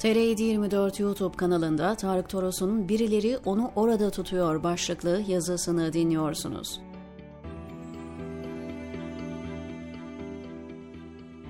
TR724 YouTube kanalında Tarık Toros'un Birileri Onu Orada Tutuyor başlıklı yazısını dinliyorsunuz.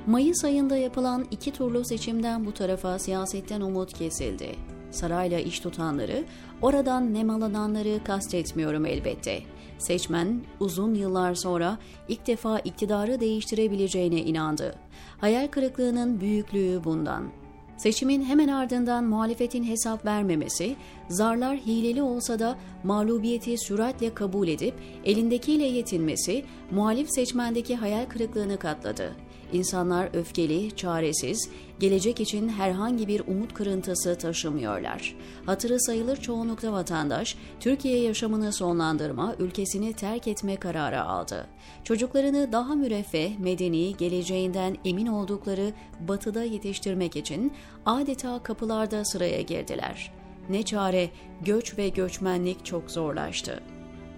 Mayıs ayında yapılan iki turlu seçimden bu tarafa siyasetten umut kesildi. Sarayla iş tutanları, oradan nemalananları kastetmiyorum elbette. Seçmen uzun yıllar sonra ilk defa iktidarı değiştirebileceğine inandı. Hayal kırıklığının büyüklüğü bundan. Seçimin hemen ardından muhalefetin hesap vermemesi, zarlar hileli olsa da mağlubiyeti süratle kabul edip elindekiyle yetinmesi muhalif seçmendeki hayal kırıklığını katladı. İnsanlar öfkeli, çaresiz, gelecek için herhangi bir umut kırıntısı taşımıyorlar. Hatırı sayılır çoğunlukla vatandaş, Türkiye yaşamını sonlandırma, ülkesini terk etme kararı aldı. Çocuklarını daha müreffeh, medeni, geleceğinden emin oldukları batıda yetiştirmek için adeta kapılarda sıraya girdiler. Ne çare, göç ve göçmenlik çok zorlaştı.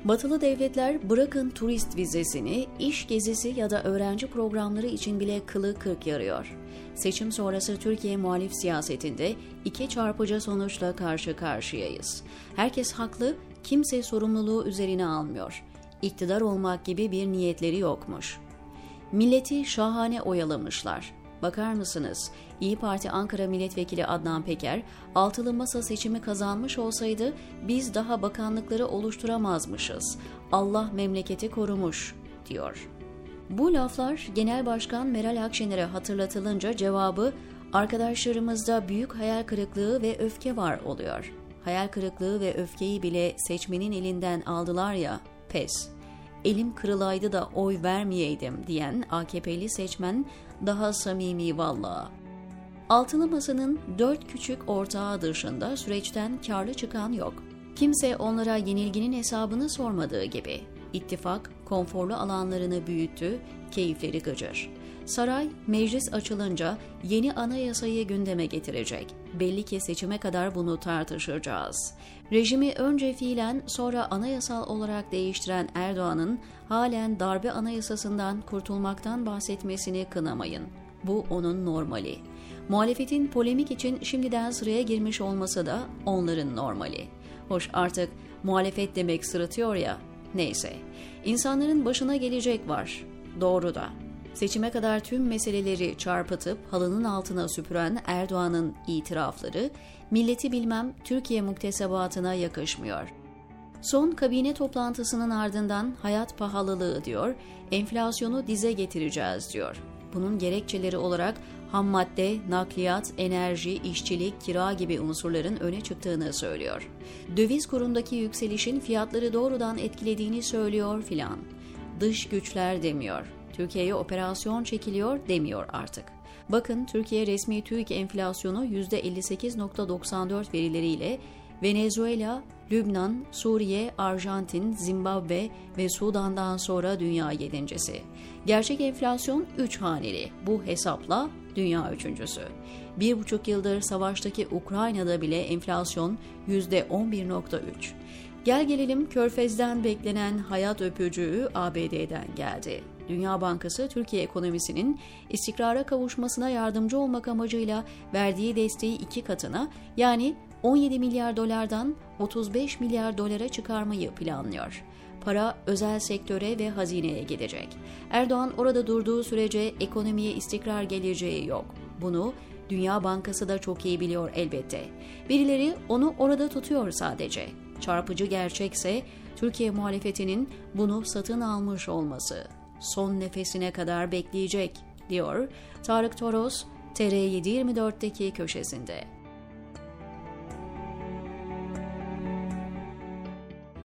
Batılı devletler bırakın turist vizesini, iş gezisi ya da öğrenci programları için bile kılı kırk yarıyor. Seçim sonrası Türkiye muhalif siyasetinde iki çarpıcı sonuçla karşı karşıyayız. Herkes haklı, kimse sorumluluğu üzerine almıyor. İktidar olmak gibi bir niyetleri yokmuş. Milleti şahane oyalamışlar. Bakar mısınız? İyi Parti Ankara Milletvekili Adnan Peker, altılı masa seçimi kazanmış olsaydı biz daha bakanlıkları oluşturamazmışız. Allah memleketi korumuş, diyor. Bu laflar Genel Başkan Meral Akşener'e hatırlatılınca cevabı arkadaşlarımızda büyük hayal kırıklığı ve öfke var oluyor. Hayal kırıklığı ve öfkeyi bile seçmenin elinden aldılar ya, pes elim kırılaydı da oy vermeyeydim diyen AKP'li seçmen daha samimi valla. Altılı Masa'nın dört küçük ortağı dışında süreçten karlı çıkan yok. Kimse onlara yenilginin hesabını sormadığı gibi. İttifak konforlu alanlarını büyüttü, keyifleri gıcır. Saray, meclis açılınca yeni anayasayı gündeme getirecek. Belli ki seçime kadar bunu tartışacağız. Rejimi önce fiilen sonra anayasal olarak değiştiren Erdoğan'ın halen darbe anayasasından kurtulmaktan bahsetmesini kınamayın. Bu onun normali. Muhalefetin polemik için şimdiden sıraya girmiş olması da onların normali. Hoş artık muhalefet demek sırıtıyor ya, neyse. İnsanların başına gelecek var, doğru da. Seçime kadar tüm meseleleri çarpıtıp halının altına süpüren Erdoğan'ın itirafları, milleti bilmem Türkiye muktesebatına yakışmıyor. Son kabine toplantısının ardından hayat pahalılığı diyor, enflasyonu dize getireceğiz diyor. Bunun gerekçeleri olarak ham madde, nakliyat, enerji, işçilik, kira gibi unsurların öne çıktığını söylüyor. Döviz kurundaki yükselişin fiyatları doğrudan etkilediğini söylüyor filan. Dış güçler demiyor. Türkiye'ye operasyon çekiliyor demiyor artık. Bakın Türkiye resmi TÜİK enflasyonu %58.94 verileriyle Venezuela, Lübnan, Suriye, Arjantin, Zimbabwe ve Sudan'dan sonra dünya yedincisi. Gerçek enflasyon 3 haneli. Bu hesapla dünya üçüncüsü. Bir buçuk yıldır savaştaki Ukrayna'da bile enflasyon %11.3. Gel gelelim Körfez'den beklenen hayat öpücüğü ABD'den geldi. Dünya Bankası Türkiye ekonomisinin istikrara kavuşmasına yardımcı olmak amacıyla verdiği desteği iki katına yani 17 milyar dolardan 35 milyar dolara çıkarmayı planlıyor. Para özel sektöre ve hazineye gidecek. Erdoğan orada durduğu sürece ekonomiye istikrar geleceği yok. Bunu Dünya Bankası da çok iyi biliyor elbette. Birileri onu orada tutuyor sadece. Çarpıcı gerçekse Türkiye muhalefetinin bunu satın almış olması. Son nefesine kadar bekleyecek, diyor Tarık Toros TR724'deki köşesinde.